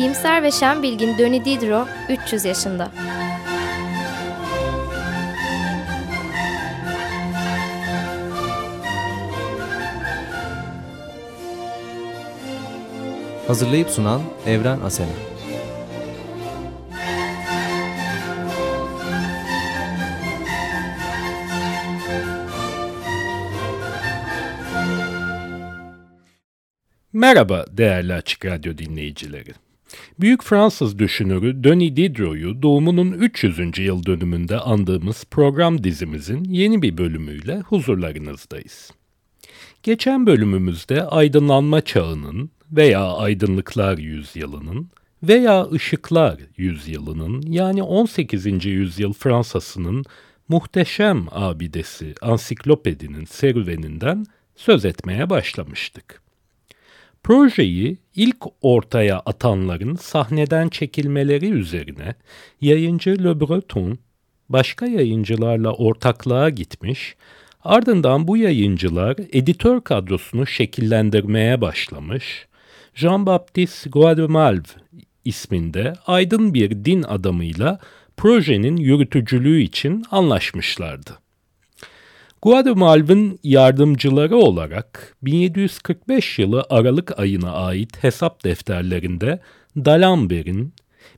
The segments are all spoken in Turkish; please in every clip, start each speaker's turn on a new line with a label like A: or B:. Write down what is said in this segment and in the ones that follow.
A: İyimser ve şen bilgin Döni Diderot 300 yaşında.
B: Hazırlayıp sunan Evren Asena.
C: Merhaba değerli Açık Radyo dinleyicileri. Büyük Fransız düşünürü Denis Diderot'u doğumunun 300. yıl dönümünde andığımız program dizimizin yeni bir bölümüyle huzurlarınızdayız. Geçen bölümümüzde aydınlanma çağının veya aydınlıklar yüzyılının veya ışıklar yüzyılının yani 18. yüzyıl Fransa'sının muhteşem abidesi ansiklopedinin serüveninden söz etmeye başlamıştık. Projeyi ilk ortaya atanların sahneden çekilmeleri üzerine yayıncı Le Breton başka yayıncılarla ortaklığa gitmiş, ardından bu yayıncılar editör kadrosunu şekillendirmeye başlamış, Jean-Baptiste Guademalve isminde aydın bir din adamıyla projenin yürütücülüğü için anlaşmışlardı. Guademalve'ın yardımcıları olarak 1745 yılı Aralık ayına ait hesap defterlerinde D'Alembert'in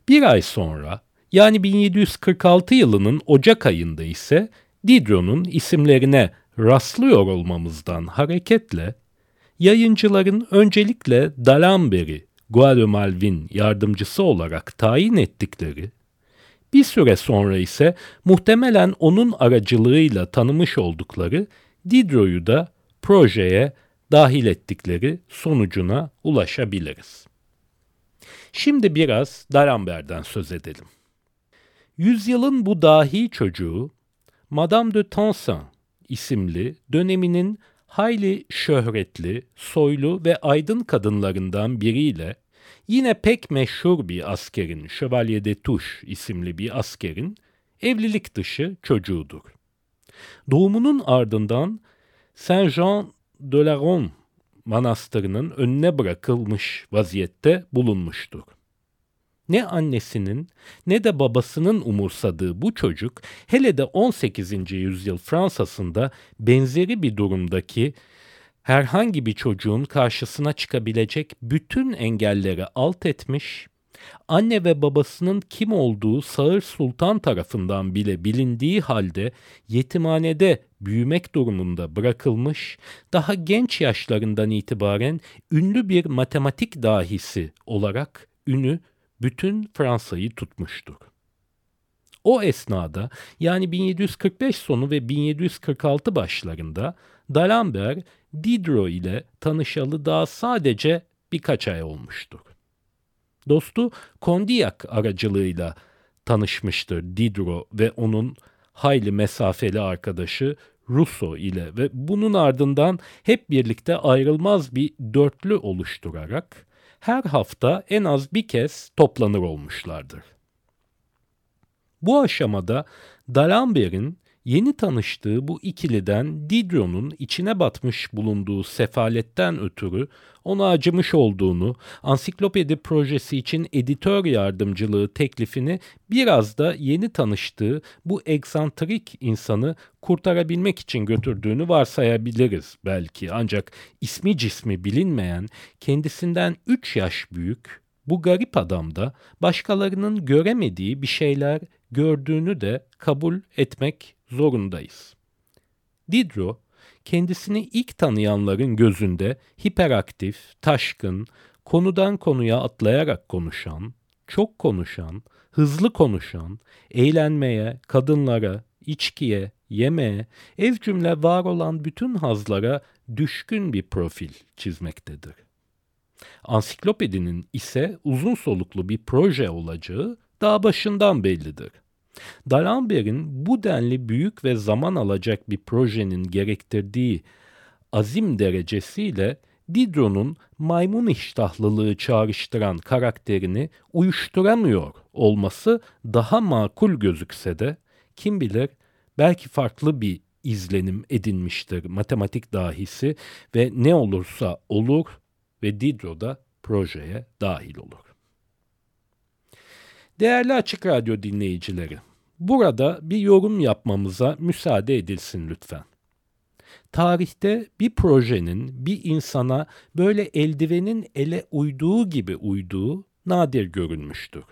C: bir ay sonra yani 1746 yılının Ocak ayında ise Diderot'un isimlerine rastlıyor olmamızdan hareketle yayıncıların öncelikle D'Alembert'i Guademalve'in yardımcısı olarak tayin ettikleri bir süre sonra ise muhtemelen onun aracılığıyla tanımış oldukları Diderot'u da projeye dahil ettikleri sonucuna ulaşabiliriz. Şimdi biraz D'Alembert'den söz edelim. Yüzyılın bu dahi çocuğu Madame de Tencin isimli döneminin hayli şöhretli, soylu ve aydın kadınlarından biriyle Yine pek meşhur bir askerin, Chevalier de Touche isimli bir askerin evlilik dışı çocuğudur. Doğumunun ardından Saint Jean de la Ronde manastırının önüne bırakılmış vaziyette bulunmuştur. Ne annesinin ne de babasının umursadığı bu çocuk hele de 18. yüzyıl Fransa'sında benzeri bir durumdaki herhangi bir çocuğun karşısına çıkabilecek bütün engelleri alt etmiş, anne ve babasının kim olduğu Sağır Sultan tarafından bile bilindiği halde yetimhanede büyümek durumunda bırakılmış, daha genç yaşlarından itibaren ünlü bir matematik dahisi olarak ünü bütün Fransa'yı tutmuştur. O esnada yani 1745 sonu ve 1746 başlarında D'Alembert Diderot ile tanışalı daha sadece birkaç ay olmuştur. Dostu Kondiyak aracılığıyla tanışmıştır Diderot ve onun hayli mesafeli arkadaşı Rousseau ile ve bunun ardından hep birlikte ayrılmaz bir dörtlü oluşturarak her hafta en az bir kez toplanır olmuşlardır. Bu aşamada D'Alembert'in Yeni tanıştığı bu ikiliden Diderot'un içine batmış bulunduğu sefaletten ötürü ona acımış olduğunu, ansiklopedi projesi için editör yardımcılığı teklifini biraz da yeni tanıştığı bu egzantrik insanı kurtarabilmek için götürdüğünü varsayabiliriz belki. Ancak ismi cismi bilinmeyen, kendisinden 3 yaş büyük bu garip adamda başkalarının göremediği bir şeyler gördüğünü de kabul etmek zorundayız. Diderot, kendisini ilk tanıyanların gözünde hiperaktif, taşkın, konudan konuya atlayarak konuşan, çok konuşan, hızlı konuşan, eğlenmeye, kadınlara, içkiye, yemeğe, ev cümle var olan bütün hazlara düşkün bir profil çizmektedir. Ansiklopedinin ise uzun soluklu bir proje olacağı daha başından bellidir. D'Alembert'in bu denli büyük ve zaman alacak bir projenin gerektirdiği azim derecesiyle Diderot'un maymun iştahlılığı çağrıştıran karakterini uyuşturamıyor olması daha makul gözükse de kim bilir belki farklı bir izlenim edinmiştir matematik dahisi ve ne olursa olur ve Diderot da projeye dahil olur. Değerli Açık Radyo dinleyicileri, burada bir yorum yapmamıza müsaade edilsin lütfen. Tarihte bir projenin bir insana böyle eldivenin ele uyduğu gibi uyduğu nadir görünmüştür.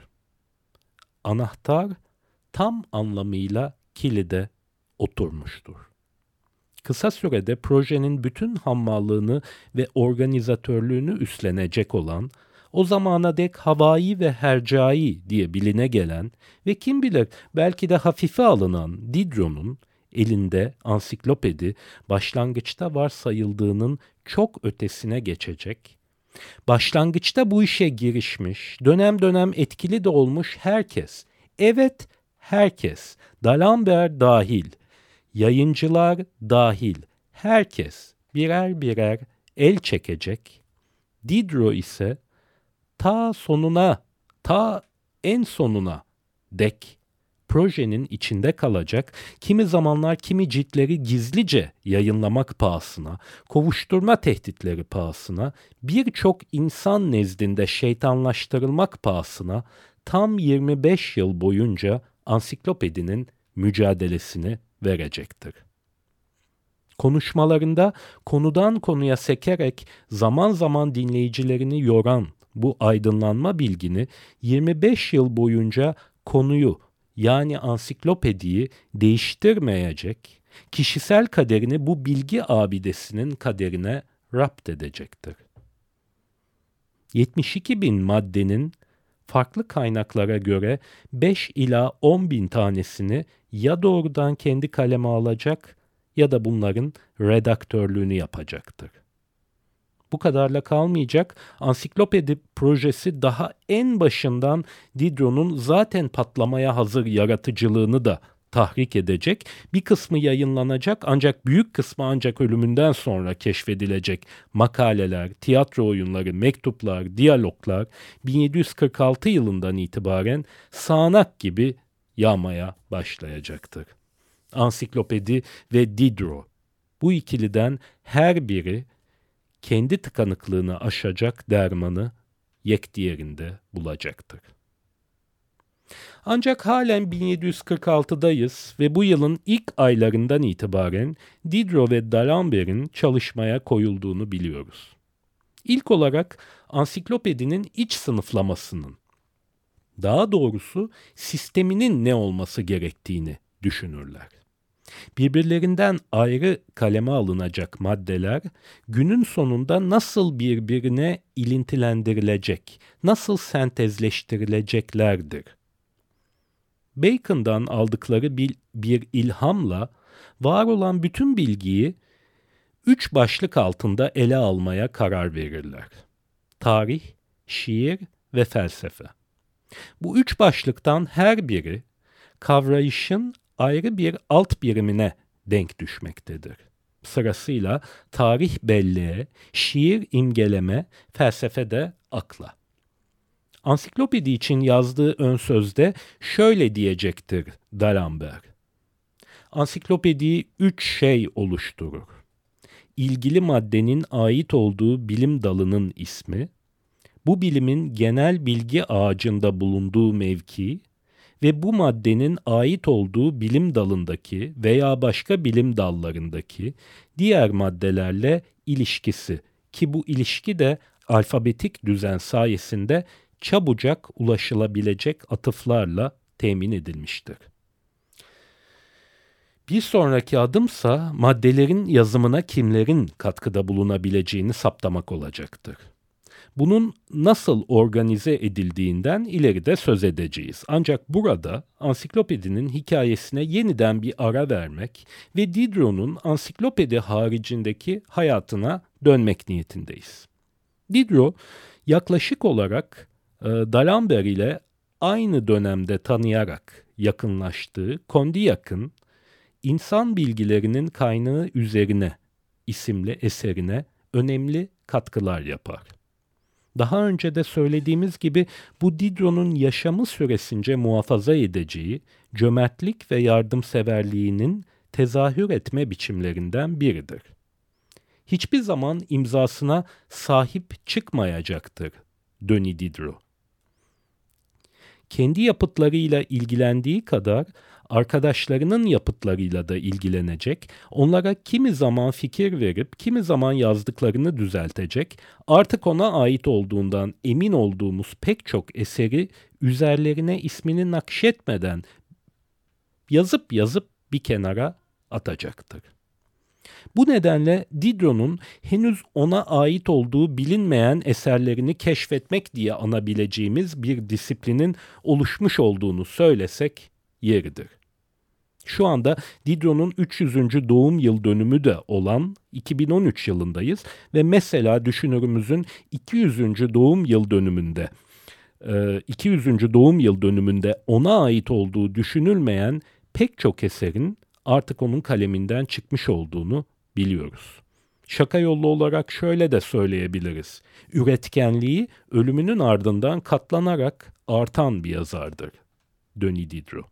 C: Anahtar tam anlamıyla kilide oturmuştur. Kısa sürede projenin bütün hammallığını ve organizatörlüğünü üstlenecek olan, o zamana dek havai ve hercai diye biline gelen ve kim bilir belki de hafife alınan Diderot'un elinde ansiklopedi başlangıçta varsayıldığının çok ötesine geçecek, başlangıçta bu işe girişmiş, dönem dönem etkili de olmuş herkes, evet herkes, D'Alembert dahil, yayıncılar dahil, herkes birer birer el çekecek, Diderot ise ta sonuna, ta en sonuna dek projenin içinde kalacak, kimi zamanlar kimi ciltleri gizlice yayınlamak pahasına, kovuşturma tehditleri pahasına, birçok insan nezdinde şeytanlaştırılmak pahasına tam 25 yıl boyunca ansiklopedinin mücadelesini verecektir. Konuşmalarında konudan konuya sekerek zaman zaman dinleyicilerini yoran bu aydınlanma bilgini 25 yıl boyunca konuyu yani ansiklopediyi değiştirmeyecek, kişisel kaderini bu bilgi abidesinin kaderine rapt edecektir. 72 bin maddenin farklı kaynaklara göre 5 ila 10 bin tanesini ya doğrudan kendi kaleme alacak ya da bunların redaktörlüğünü yapacaktır. Bu kadarla kalmayacak. Ansiklopedi projesi daha en başından Diderot'un zaten patlamaya hazır yaratıcılığını da tahrik edecek. Bir kısmı yayınlanacak ancak büyük kısmı ancak ölümünden sonra keşfedilecek makaleler, tiyatro oyunları, mektuplar, diyaloglar 1746 yılından itibaren sağanak gibi yağmaya başlayacaktır. Ansiklopedi ve Diderot. Bu ikiliden her biri kendi tıkanıklığını aşacak dermanı yek diğerinde bulacaktır. Ancak halen 1746'dayız ve bu yılın ilk aylarından itibaren Diderot ve D'Alembert'in çalışmaya koyulduğunu biliyoruz. İlk olarak ansiklopedinin iç sınıflamasının, daha doğrusu sisteminin ne olması gerektiğini düşünürler. Birbirlerinden ayrı kaleme alınacak maddeler günün sonunda nasıl birbirine ilintilendirilecek, nasıl sentezleştirileceklerdir. Bacon'dan aldıkları bir, bir ilhamla var olan bütün bilgiyi üç başlık altında ele almaya karar verirler. Tarih, şiir ve felsefe. Bu üç başlıktan her biri kavrayışın ayrı bir alt birimine denk düşmektedir. Sırasıyla tarih belleğe, şiir imgeleme, felsefe de akla. Ansiklopedi için yazdığı ön sözde şöyle diyecektir D'Alembert. Ansiklopediyi üç şey oluşturur. İlgili maddenin ait olduğu bilim dalının ismi, bu bilimin genel bilgi ağacında bulunduğu mevki ve bu maddenin ait olduğu bilim dalındaki veya başka bilim dallarındaki diğer maddelerle ilişkisi ki bu ilişki de alfabetik düzen sayesinde çabucak ulaşılabilecek atıflarla temin edilmiştir. Bir sonraki adımsa maddelerin yazımına kimlerin katkıda bulunabileceğini saptamak olacaktır. Bunun nasıl organize edildiğinden ileride söz edeceğiz. Ancak burada ansiklopedinin hikayesine yeniden bir ara vermek ve Diderot'un ansiklopedi haricindeki hayatına dönmek niyetindeyiz. Diderot yaklaşık olarak e, D'Alembert ile aynı dönemde tanıyarak yakınlaştığı Kondiyak'ın İnsan Bilgilerinin Kaynağı Üzerine isimli eserine önemli katkılar yapar. Daha önce de söylediğimiz gibi bu Diderot'un yaşamı süresince muhafaza edeceği cömertlik ve yardımseverliğinin tezahür etme biçimlerinden biridir. Hiçbir zaman imzasına sahip çıkmayacaktır Denis Diderot. Kendi yapıtlarıyla ilgilendiği kadar arkadaşlarının yapıtlarıyla da ilgilenecek, onlara kimi zaman fikir verip kimi zaman yazdıklarını düzeltecek, artık ona ait olduğundan emin olduğumuz pek çok eseri üzerlerine ismini nakşetmeden yazıp yazıp bir kenara atacaktır. Bu nedenle Diderot'un henüz ona ait olduğu bilinmeyen eserlerini keşfetmek diye anabileceğimiz bir disiplinin oluşmuş olduğunu söylesek yeridir. Şu anda Diderot'un 300. doğum yıl dönümü de olan 2013 yılındayız ve mesela düşünürümüzün 200. doğum yıl dönümünde 200. doğum yıl dönümünde ona ait olduğu düşünülmeyen pek çok eserin artık onun kaleminden çıkmış olduğunu biliyoruz. Şaka yollu olarak şöyle de söyleyebiliriz. Üretkenliği ölümünün ardından katlanarak artan bir yazardır. Denis Diderot.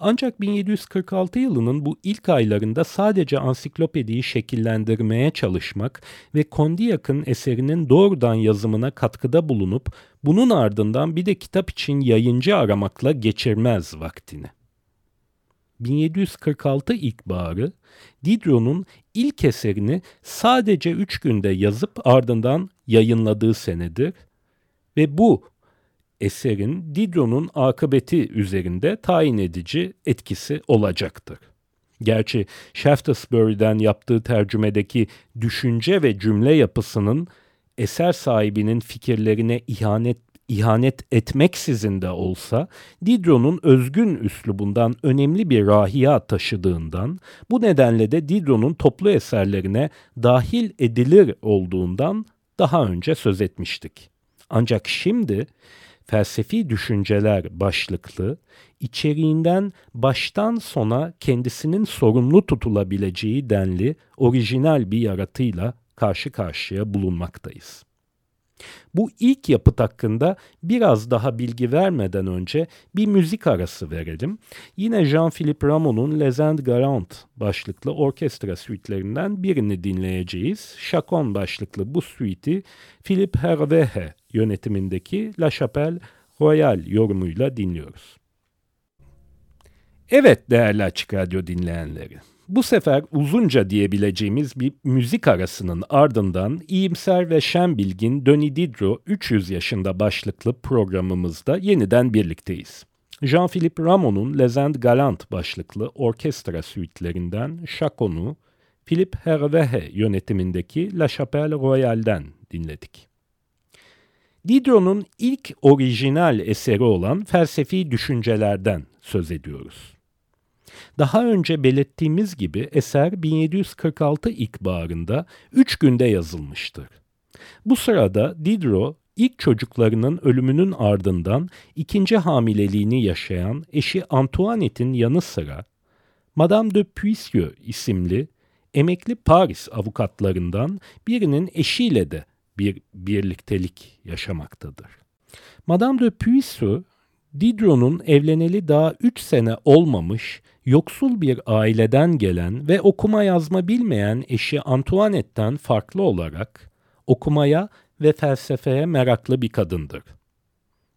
C: Ancak 1746 yılının bu ilk aylarında sadece ansiklopediyi şekillendirmeye çalışmak ve Kondiyak'ın eserinin doğrudan yazımına katkıda bulunup bunun ardından bir de kitap için yayıncı aramakla geçirmez vaktini. 1746 ilkbaharı Diderot'un ilk eserini sadece üç günde yazıp ardından yayınladığı senedir ve bu eserin Diderot'un akıbeti üzerinde tayin edici etkisi olacaktır. Gerçi Shaftesbury'den yaptığı tercümedeki düşünce ve cümle yapısının eser sahibinin fikirlerine ihanet ihanet etmeksizin de olsa Diderot'un özgün üslubundan önemli bir rahiyat taşıdığından, bu nedenle de Diderot'un toplu eserlerine dahil edilir olduğundan daha önce söz etmiştik. Ancak şimdi felsefi düşünceler başlıklı, içeriğinden baştan sona kendisinin sorumlu tutulabileceği denli orijinal bir yaratıyla karşı karşıya bulunmaktayız. Bu ilk yapıt hakkında biraz daha bilgi vermeden önce bir müzik arası verelim. Yine Jean-Philippe Rameau'nun Les Indes Galantes başlıklı orkestra suitlerinden birini dinleyeceğiz. Chacon başlıklı bu suiti Philippe Hervehe yönetimindeki La Chapelle Royal yorumuyla dinliyoruz. Evet değerli Açık Radyo dinleyenleri. Bu sefer uzunca diyebileceğimiz bir müzik arasının ardından iyimser ve şen bilgin Döni Didro 300 yaşında başlıklı programımızda yeniden birlikteyiz. Jean-Philippe Rameau'nun Les Indes Galant başlıklı orkestra suitlerinden Chacon'u Philippe Hervehe yönetimindeki La Chapelle Royale'den dinledik. Diderot'un ilk orijinal eseri olan felsefi düşüncelerden söz ediyoruz. Daha önce belirttiğimiz gibi eser 1746 ilkbaharında 3 günde yazılmıştır. Bu sırada Diderot ilk çocuklarının ölümünün ardından ikinci hamileliğini yaşayan eşi Antoinette'in yanı sıra Madame de Puisieux isimli emekli Paris avukatlarından birinin eşiyle de bir birliktelik yaşamaktadır. Madame de Puisieux, Diderot'un evleneli daha 3 sene olmamış yoksul bir aileden gelen ve okuma yazma bilmeyen eşi Antoinette'ten farklı olarak okumaya ve felsefeye meraklı bir kadındır.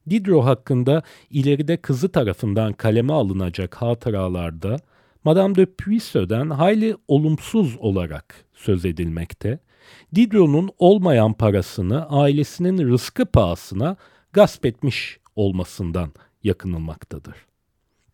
C: Diderot hakkında ileride kızı tarafından kaleme alınacak hatıralarda Madame de Puisseau'dan hayli olumsuz olarak söz edilmekte, Diderot'un olmayan parasını ailesinin rızkı pahasına gasp etmiş olmasından yakınılmaktadır.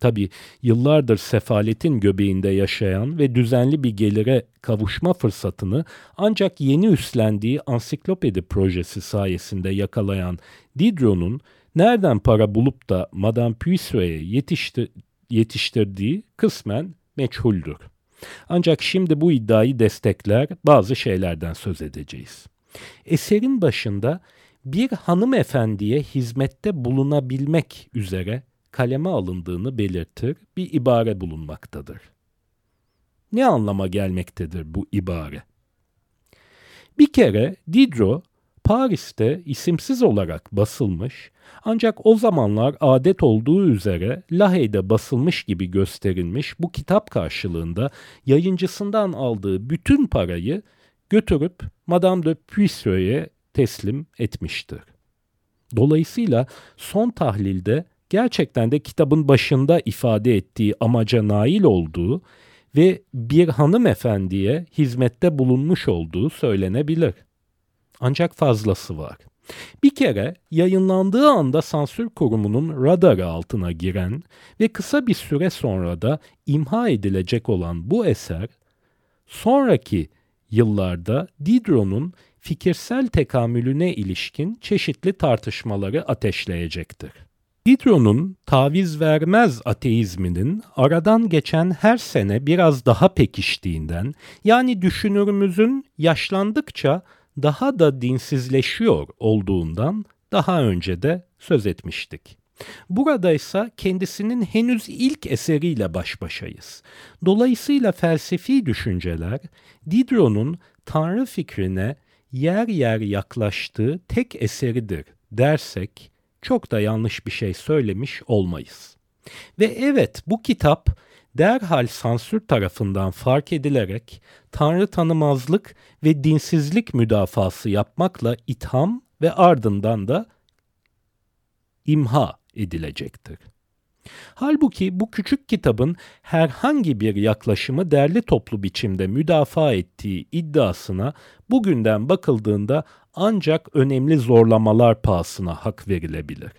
C: Tabi yıllardır sefaletin göbeğinde yaşayan ve düzenli bir gelire kavuşma fırsatını ancak yeni üstlendiği ansiklopedi projesi sayesinde yakalayan Diderot'un nereden para bulup da Madame Puisseau'ya yetiştir yetiştirdiği kısmen meçhuldür. Ancak şimdi bu iddiayı destekler bazı şeylerden söz edeceğiz. Eserin başında bir hanımefendiye hizmette bulunabilmek üzere kaleme alındığını belirtir bir ibare bulunmaktadır. Ne anlama gelmektedir bu ibare? Bir kere Diderot Paris'te isimsiz olarak basılmış ancak o zamanlar adet olduğu üzere Lahey'de basılmış gibi gösterilmiş bu kitap karşılığında yayıncısından aldığı bütün parayı götürüp Madame de Puisseau'ya teslim etmiştir. Dolayısıyla son tahlilde gerçekten de kitabın başında ifade ettiği amaca nail olduğu ve bir hanımefendiye hizmette bulunmuş olduğu söylenebilir. Ancak fazlası var. Bir kere yayınlandığı anda sansür kurumunun radarı altına giren ve kısa bir süre sonra da imha edilecek olan bu eser, sonraki yıllarda Diderot'un fikirsel tekamülüne ilişkin çeşitli tartışmaları ateşleyecektir. Diderot'un taviz vermez ateizminin aradan geçen her sene biraz daha pekiştiğinden, yani düşünürümüzün yaşlandıkça daha da dinsizleşiyor olduğundan daha önce de söz etmiştik. Burada ise kendisinin henüz ilk eseriyle baş başayız. Dolayısıyla felsefi düşünceler Diderot'un tanrı fikrine yer yer yaklaştığı tek eseridir dersek çok da yanlış bir şey söylemiş olmayız. Ve evet bu kitap derhal sansür tarafından fark edilerek tanrı tanımazlık ve dinsizlik müdafası yapmakla itham ve ardından da imha edilecektir. Halbuki bu küçük kitabın herhangi bir yaklaşımı derli toplu biçimde müdafaa ettiği iddiasına bugünden bakıldığında ancak önemli zorlamalar pahasına hak verilebilir.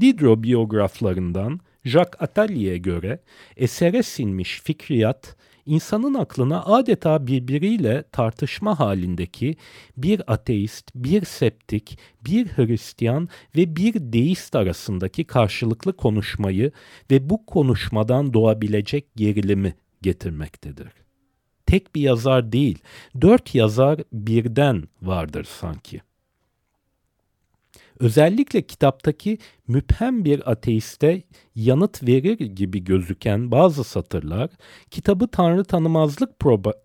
C: Diderot biyograflarından Jacques Attali'ye göre esere sinmiş fikriyat, insanın aklına adeta birbiriyle tartışma halindeki bir ateist, bir septik, bir Hristiyan ve bir deist arasındaki karşılıklı konuşmayı ve bu konuşmadan doğabilecek gerilimi getirmektedir. Tek bir yazar değil, dört yazar birden vardır sanki. Özellikle kitaptaki müphem bir ateiste yanıt verir gibi gözüken bazı satırlar, kitabı tanrı tanımazlık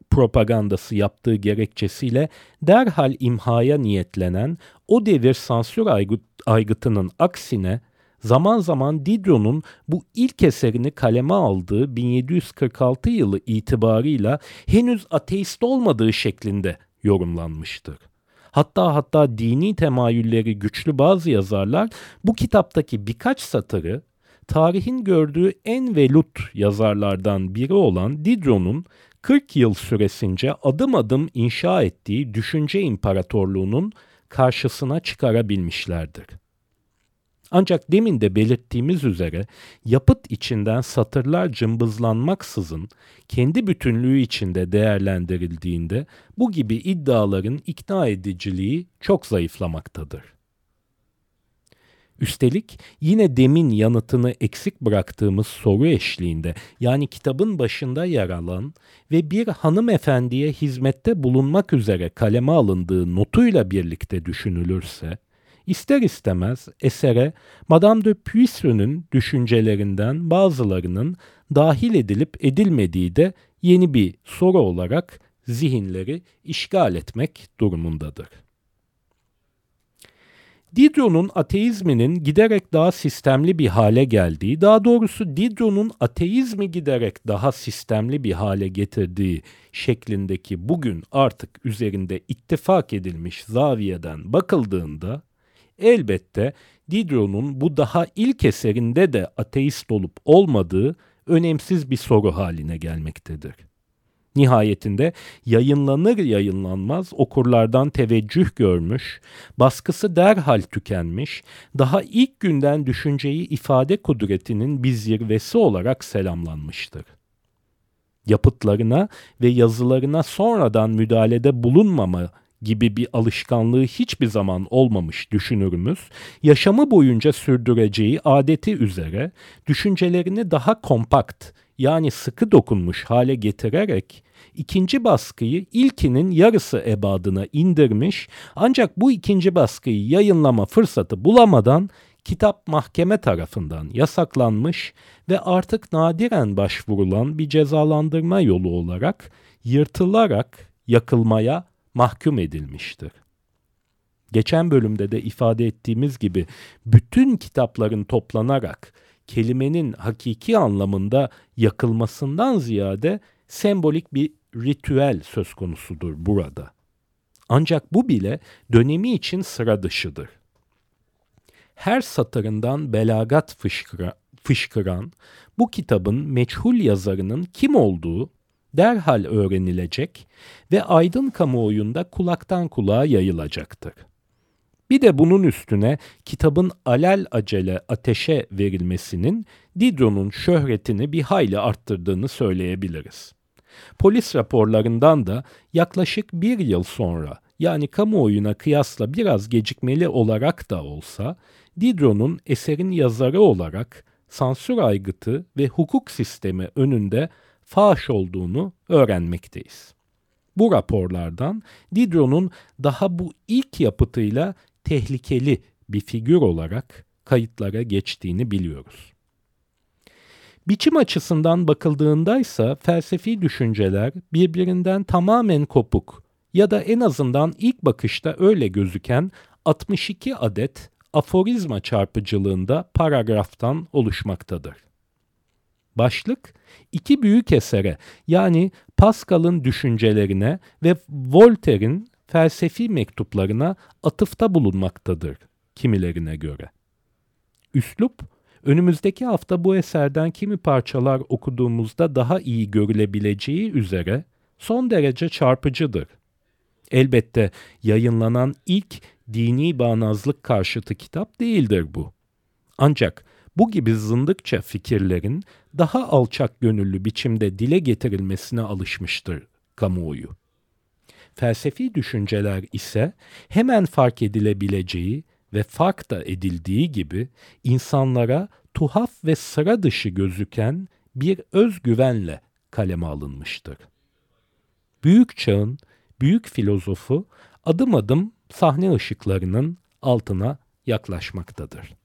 C: propagandası yaptığı gerekçesiyle derhal imhaya niyetlenen o devir sansür aygıtının aksine zaman zaman Diderot'un bu ilk eserini kaleme aldığı 1746 yılı itibarıyla henüz ateist olmadığı şeklinde yorumlanmıştır. Hatta hatta dini temayülleri güçlü bazı yazarlar bu kitaptaki birkaç satırı tarihin gördüğü en velut yazarlardan biri olan Diderot'un 40 yıl süresince adım adım inşa ettiği düşünce imparatorluğunun karşısına çıkarabilmişlerdir. Ancak demin de belirttiğimiz üzere yapıt içinden satırlar cımbızlanmaksızın kendi bütünlüğü içinde değerlendirildiğinde bu gibi iddiaların ikna ediciliği çok zayıflamaktadır. Üstelik yine demin yanıtını eksik bıraktığımız soru eşliğinde yani kitabın başında yer alan ve bir hanımefendiye hizmette bulunmak üzere kaleme alındığı notuyla birlikte düşünülürse, İster istemez esere Madame de Puisse'nin düşüncelerinden bazılarının dahil edilip edilmediği de yeni bir soru olarak zihinleri işgal etmek durumundadır. Diderot'un ateizminin giderek daha sistemli bir hale geldiği, daha doğrusu Diderot'un ateizmi giderek daha sistemli bir hale getirdiği şeklindeki bugün artık üzerinde ittifak edilmiş zaviyeden bakıldığında Elbette Diderot'un bu daha ilk eserinde de ateist olup olmadığı önemsiz bir soru haline gelmektedir. Nihayetinde yayınlanır yayınlanmaz okurlardan teveccüh görmüş, baskısı derhal tükenmiş, daha ilk günden düşünceyi ifade kudretinin bir zirvesi olarak selamlanmıştır. Yapıtlarına ve yazılarına sonradan müdahalede bulunmama gibi bir alışkanlığı hiçbir zaman olmamış düşünürümüz, yaşamı boyunca sürdüreceği adeti üzere düşüncelerini daha kompakt yani sıkı dokunmuş hale getirerek ikinci baskıyı ilkinin yarısı ebadına indirmiş ancak bu ikinci baskıyı yayınlama fırsatı bulamadan kitap mahkeme tarafından yasaklanmış ve artık nadiren başvurulan bir cezalandırma yolu olarak yırtılarak yakılmaya mahkum edilmiştir. Geçen bölümde de ifade ettiğimiz gibi bütün kitapların toplanarak kelimenin hakiki anlamında yakılmasından ziyade sembolik bir ritüel söz konusudur burada. Ancak bu bile dönemi için sıra dışıdır. her satırından belagat fışkıra, fışkıran bu kitabın meçhul yazarının kim olduğu derhal öğrenilecek ve aydın kamuoyunda kulaktan kulağa yayılacaktır. Bir de bunun üstüne kitabın alel acele ateşe verilmesinin Diderot'un şöhretini bir hayli arttırdığını söyleyebiliriz. Polis raporlarından da yaklaşık bir yıl sonra yani kamuoyuna kıyasla biraz gecikmeli olarak da olsa Diderot'un eserin yazarı olarak sansür aygıtı ve hukuk sistemi önünde faş olduğunu öğrenmekteyiz. Bu raporlardan Diderot'un daha bu ilk yapıtıyla tehlikeli bir figür olarak kayıtlara geçtiğini biliyoruz. Biçim açısından bakıldığında ise felsefi düşünceler birbirinden tamamen kopuk ya da en azından ilk bakışta öyle gözüken 62 adet aforizma çarpıcılığında paragraftan oluşmaktadır. Başlık iki büyük esere yani Pascal'ın düşüncelerine ve Voltaire'in felsefi mektuplarına atıfta bulunmaktadır kimilerine göre. Üslup, önümüzdeki hafta bu eserden kimi parçalar okuduğumuzda daha iyi görülebileceği üzere son derece çarpıcıdır. Elbette yayınlanan ilk dini bağnazlık karşıtı kitap değildir bu. Ancak bu gibi zındıkça fikirlerin daha alçak gönüllü biçimde dile getirilmesine alışmıştır kamuoyu. Felsefi düşünceler ise hemen fark edilebileceği ve fark da edildiği gibi insanlara tuhaf ve sıra dışı gözüken bir özgüvenle kaleme alınmıştır. Büyük çağın büyük filozofu adım adım sahne ışıklarının altına yaklaşmaktadır.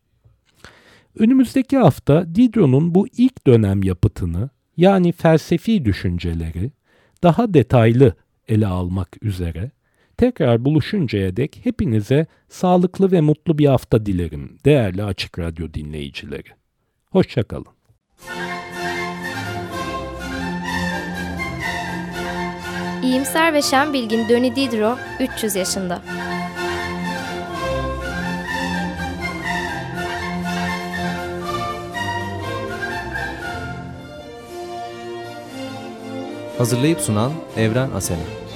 C: Önümüzdeki hafta Diderot'un bu ilk dönem yapıtını yani felsefi düşünceleri daha detaylı ele almak üzere tekrar buluşuncaya dek hepinize sağlıklı ve mutlu bir hafta dilerim değerli Açık Radyo dinleyicileri. Hoşçakalın.
A: İyimser ve şen bilgin Döni Diderot 300 yaşında.
B: Hazırlayıp sunan Evren Asena.